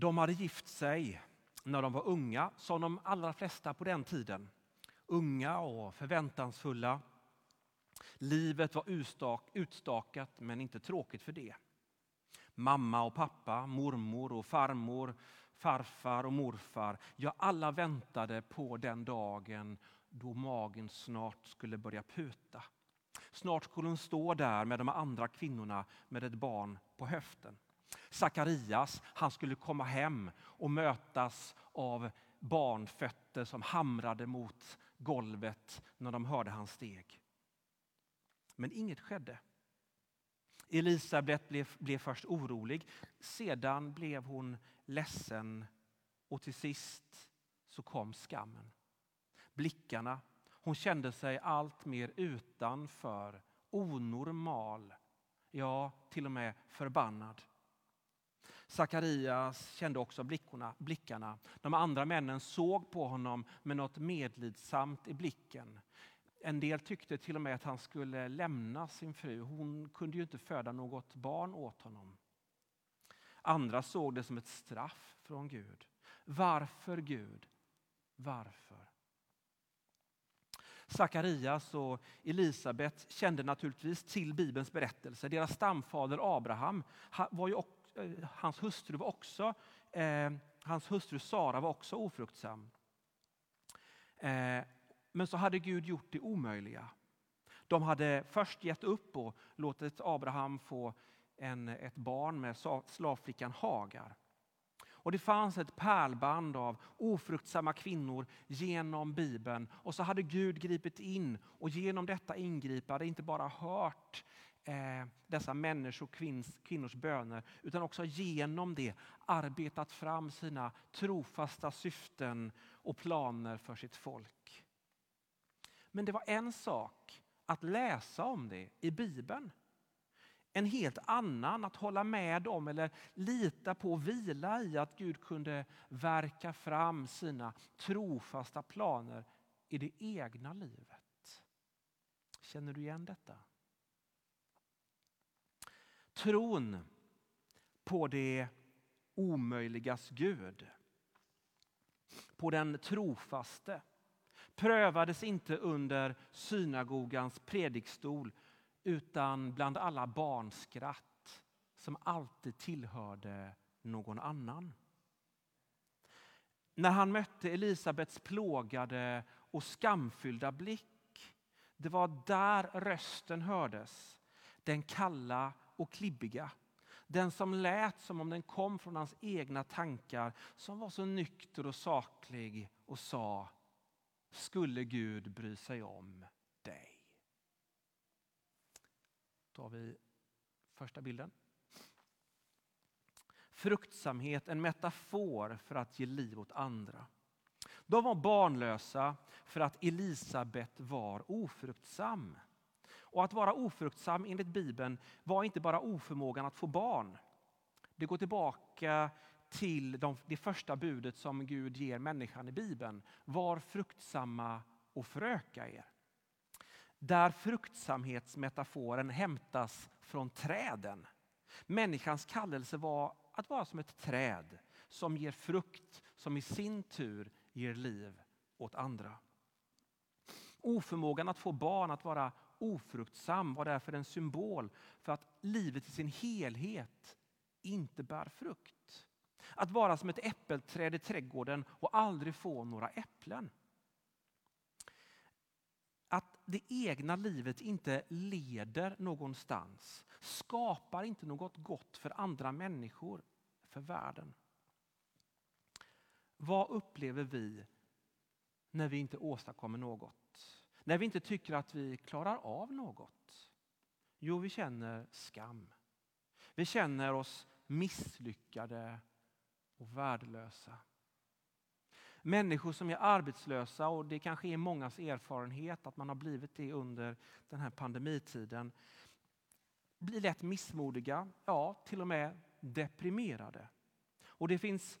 De hade gift sig när de var unga, som de allra flesta på den tiden. Unga och förväntansfulla. Livet var utstakat men inte tråkigt för det. Mamma och pappa, mormor och farmor, farfar och morfar. Ja, alla väntade på den dagen då magen snart skulle börja puta. Snart skulle hon stå där med de andra kvinnorna med ett barn på höften. Sakarias, han skulle komma hem och mötas av barnfötter som hamrade mot golvet när de hörde hans steg. Men inget skedde. Elisabet blev, blev först orolig, sedan blev hon ledsen och till sist så kom skammen. Blickarna, hon kände sig allt mer utanför, onormal, ja till och med förbannad. Sakarias kände också blickorna, blickarna. De andra männen såg på honom med något medlidsamt i blicken. En del tyckte till och med att han skulle lämna sin fru. Hon kunde ju inte föda något barn åt honom. Andra såg det som ett straff från Gud. Varför Gud? Varför? Sakarias och Elisabet kände naturligtvis till Bibelns berättelse. Deras stamfader Abraham, var ju, också Eh, hans hustru var också, eh, hans hustru Sara var också ofruktsam. Eh, men så hade Gud gjort det omöjliga. De hade först gett upp och låtit Abraham få en, ett barn med slavflickan Hagar. Och det fanns ett pärlband av ofruktsamma kvinnor genom Bibeln. Och så hade Gud gripit in och genom detta ingripande inte bara hört eh, dessa människors och kvinns, kvinnors böner utan också genom det arbetat fram sina trofasta syften och planer för sitt folk. Men det var en sak att läsa om det i Bibeln. En helt annan att hålla med om eller lita på och vila i att Gud kunde verka fram sina trofasta planer i det egna livet. Känner du igen detta? Tron på det omöjligas Gud. På den trofaste prövades inte under synagogans predikstol utan bland alla barnskratt som alltid tillhörde någon annan. När han mötte Elisabets plågade och skamfyllda blick, det var där rösten hördes. Den kalla och klibbiga. Den som lät som om den kom från hans egna tankar, som var så nykter och saklig och sa skulle Gud bry sig om dig? Då tar vi första bilden. Fruktsamhet, en metafor för att ge liv åt andra. De var barnlösa för att Elisabet var ofruktsam. Och att vara ofruktsam enligt Bibeln var inte bara oförmågan att få barn. Det går tillbaka till de, det första budet som Gud ger människan i Bibeln. Var fruktsamma och föröka er. Där fruktsamhetsmetaforen hämtas från träden. Människans kallelse var att vara som ett träd som ger frukt som i sin tur ger liv åt andra. Oförmågan att få barn, att vara ofruktsam var därför en symbol för att livet i sin helhet inte bär frukt. Att vara som ett äppelträd i trädgården och aldrig få några äpplen. Att det egna livet inte leder någonstans skapar inte något gott för andra människor, för världen. Vad upplever vi när vi inte åstadkommer något? När vi inte tycker att vi klarar av något? Jo, vi känner skam. Vi känner oss misslyckade och värdelösa. Människor som är arbetslösa, och det kanske är mångas erfarenhet att man har blivit det under den här pandemitiden, blir lätt missmodiga, ja till och med deprimerade. Och det finns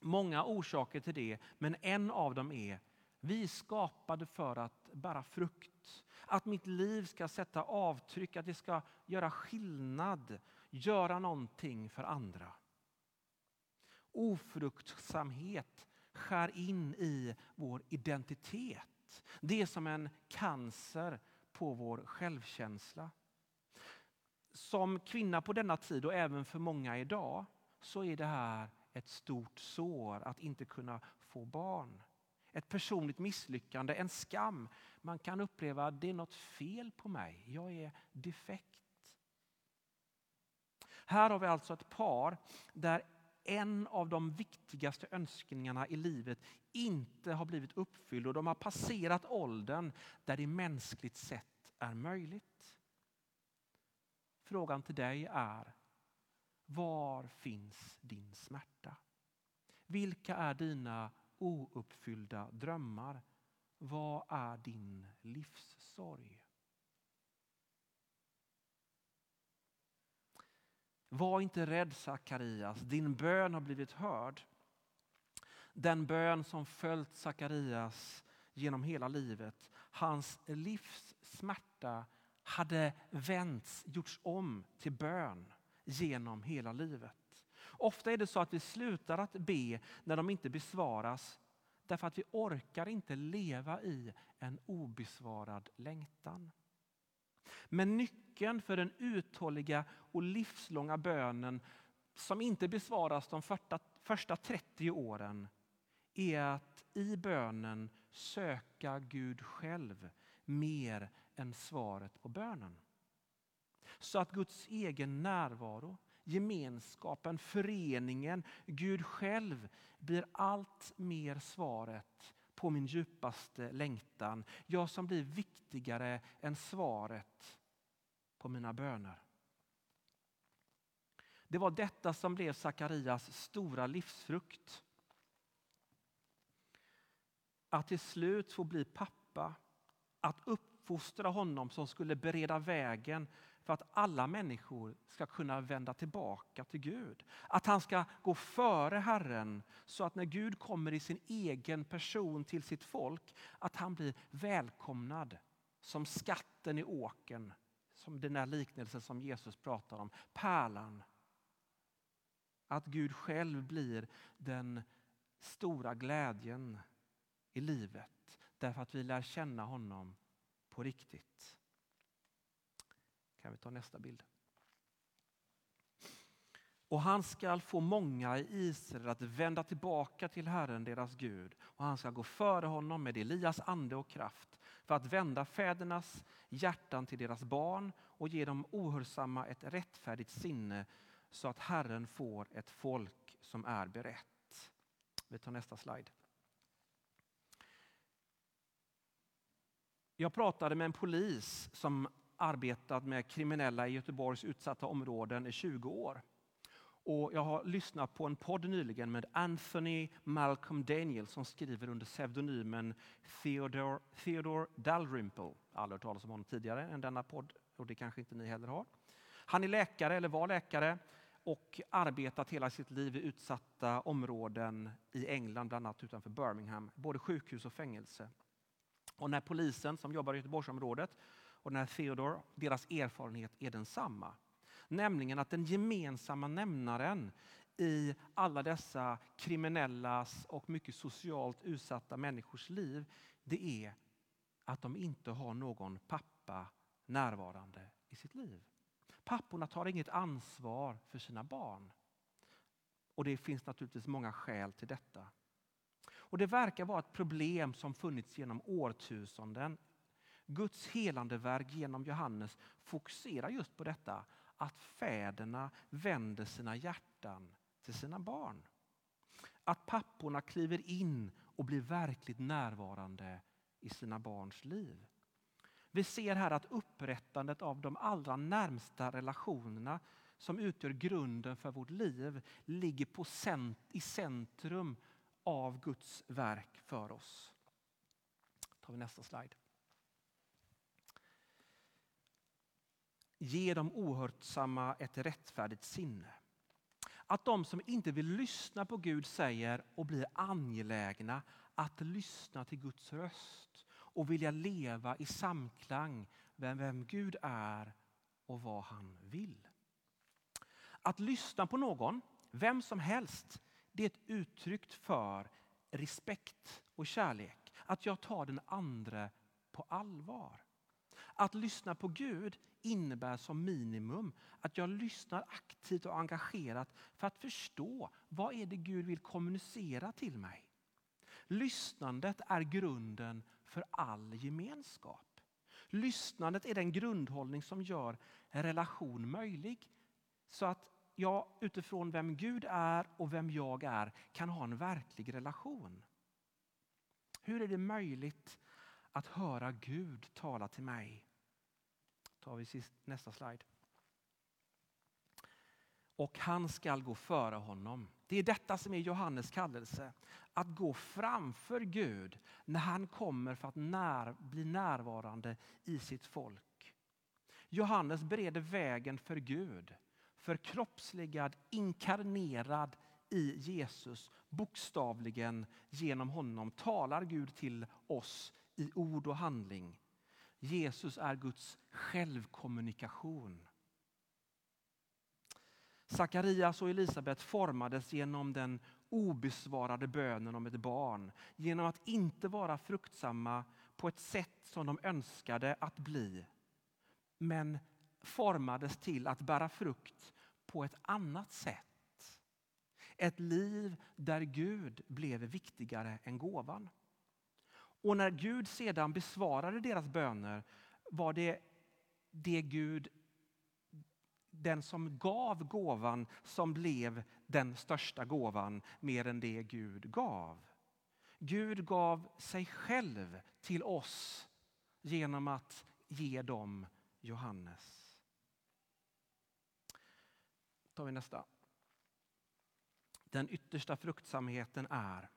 många orsaker till det, men en av dem är vi är skapade för att bära frukt. Att mitt liv ska sätta avtryck, att det ska göra skillnad, göra någonting för andra. Ofruktsamhet skär in i vår identitet. Det är som en cancer på vår självkänsla. Som kvinna på denna tid och även för många idag så är det här ett stort sår att inte kunna få barn. Ett personligt misslyckande, en skam. Man kan uppleva att det är något fel på mig. Jag är defekt. Här har vi alltså ett par där en av de viktigaste önskningarna i livet inte har blivit uppfylld och de har passerat åldern där det mänskligt sett är möjligt. Frågan till dig är, var finns din smärta? Vilka är dina ouppfyllda drömmar? Vad är din livssorg? Var inte rädd Sakarias, din bön har blivit hörd. Den bön som följt Sakarias genom hela livet. Hans livs smärta hade vänts, gjorts om till bön genom hela livet. Ofta är det så att vi slutar att be när de inte besvaras därför att vi orkar inte leva i en obesvarad längtan. Men nyckeln för den uthålliga och livslånga bönen som inte besvaras de första 30 åren är att i bönen söka Gud själv mer än svaret på bönen. Så att Guds egen närvaro, gemenskapen, föreningen, Gud själv blir allt mer svaret på min djupaste längtan. Jag som blir viktigare än svaret på mina böner. Det var detta som blev Sakarias stora livsfrukt. Att till slut få bli pappa, att uppfostra honom som skulle bereda vägen för att alla människor ska kunna vända tillbaka till Gud. Att han ska gå före Herren så att när Gud kommer i sin egen person till sitt folk att han blir välkomnad som skatten i åken. Som den där liknelsen som Jesus pratar om. Pärlan. Att Gud själv blir den stora glädjen i livet därför att vi lär känna honom på riktigt. Kan vi ta nästa bild? Och han skall få många i Israel att vända tillbaka till Herren deras Gud. Och han ska gå före honom med Elias ande och kraft för att vända fädernas hjärtan till deras barn och ge dem ohörsamma ett rättfärdigt sinne så att Herren får ett folk som är berett. Vi tar nästa slide. Jag pratade med en polis som arbetat med kriminella i Göteborgs utsatta områden i 20 år. Och jag har lyssnat på en podd nyligen med Anthony Malcolm Daniel som skriver under pseudonymen Theodore, Theodore Dalrymple. Jag har aldrig hört talas om honom tidigare än denna podd och det kanske inte ni heller har. Han är läkare, eller var läkare, och arbetat hela sitt liv i utsatta områden i England, bland annat utanför Birmingham, både sjukhus och fängelse. Och när polisen som jobbar i Göteborgsområdet och när Theodor, deras erfarenhet är densamma. Nämligen att den gemensamma nämnaren i alla dessa kriminellas och mycket socialt utsatta människors liv, det är att de inte har någon pappa närvarande i sitt liv. Papporna tar inget ansvar för sina barn. Och det finns naturligtvis många skäl till detta. Och Det verkar vara ett problem som funnits genom årtusenden Guds helande verk genom Johannes fokuserar just på detta. Att fäderna vänder sina hjärtan till sina barn. Att papporna kliver in och blir verkligt närvarande i sina barns liv. Vi ser här att upprättandet av de allra närmsta relationerna som utgör grunden för vårt liv ligger på cent i centrum av Guds verk för oss. Då tar vi nästa slide. Ge de ohörsamma ett rättfärdigt sinne. Att de som inte vill lyssna på Gud säger och blir angelägna att lyssna till Guds röst och vilja leva i samklang med vem Gud är och vad han vill. Att lyssna på någon, vem som helst, det är ett uttryck för respekt och kärlek. Att jag tar den andra på allvar. Att lyssna på Gud innebär som minimum att jag lyssnar aktivt och engagerat för att förstå vad är det Gud vill kommunicera till mig. Lyssnandet är grunden för all gemenskap. Lyssnandet är den grundhållning som gör en relation möjlig. Så att jag utifrån vem Gud är och vem jag är kan ha en verklig relation. Hur är det möjligt att höra Gud tala till mig? Tar vi nästa slide. Och han skall gå före honom. Det är detta som är Johannes kallelse. Att gå framför Gud när han kommer för att när, bli närvarande i sitt folk. Johannes bereder vägen för Gud förkroppsligad, inkarnerad i Jesus. Bokstavligen genom honom talar Gud till oss i ord och handling. Jesus är Guds självkommunikation. Sakarias och Elisabet formades genom den obesvarade bönen om ett barn. Genom att inte vara fruktsamma på ett sätt som de önskade att bli. Men formades till att bära frukt på ett annat sätt. Ett liv där Gud blev viktigare än gåvan. Och när Gud sedan besvarade deras böner var det det Gud, den som gav gåvan, som blev den största gåvan mer än det Gud gav. Gud gav sig själv till oss genom att ge dem Johannes. Då tar vi nästa. Den yttersta fruktsamheten är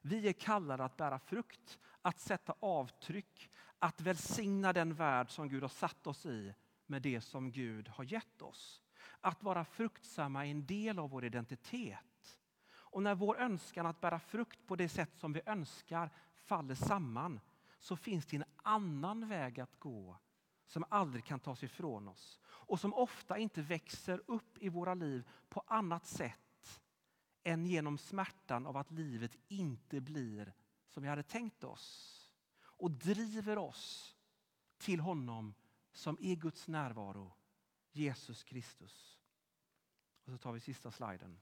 vi är kallade att bära frukt, att sätta avtryck, att välsigna den värld som Gud har satt oss i med det som Gud har gett oss. Att vara fruktsamma är en del av vår identitet. Och när vår önskan att bära frukt på det sätt som vi önskar faller samman så finns det en annan väg att gå som aldrig kan tas ifrån oss och som ofta inte växer upp i våra liv på annat sätt än genom smärtan av att livet inte blir som vi hade tänkt oss. Och driver oss till honom som är Guds närvaro, Jesus Kristus. Och så tar vi sista sliden.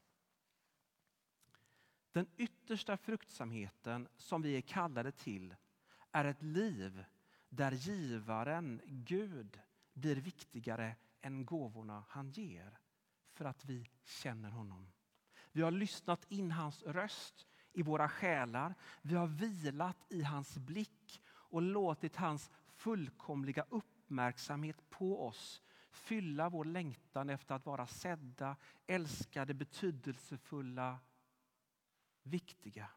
Den yttersta fruktsamheten som vi är kallade till är ett liv där givaren, Gud, blir viktigare än gåvorna han ger för att vi känner honom. Vi har lyssnat in hans röst i våra själar. Vi har vilat i hans blick och låtit hans fullkomliga uppmärksamhet på oss fylla vår längtan efter att vara sedda, älskade, betydelsefulla, viktiga.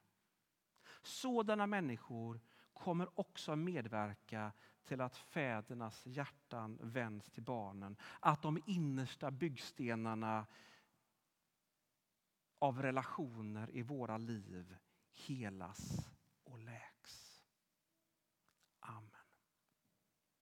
Sådana människor kommer också medverka till att fädernas hjärtan vänds till barnen. Att de innersta byggstenarna av relationer i våra liv helas.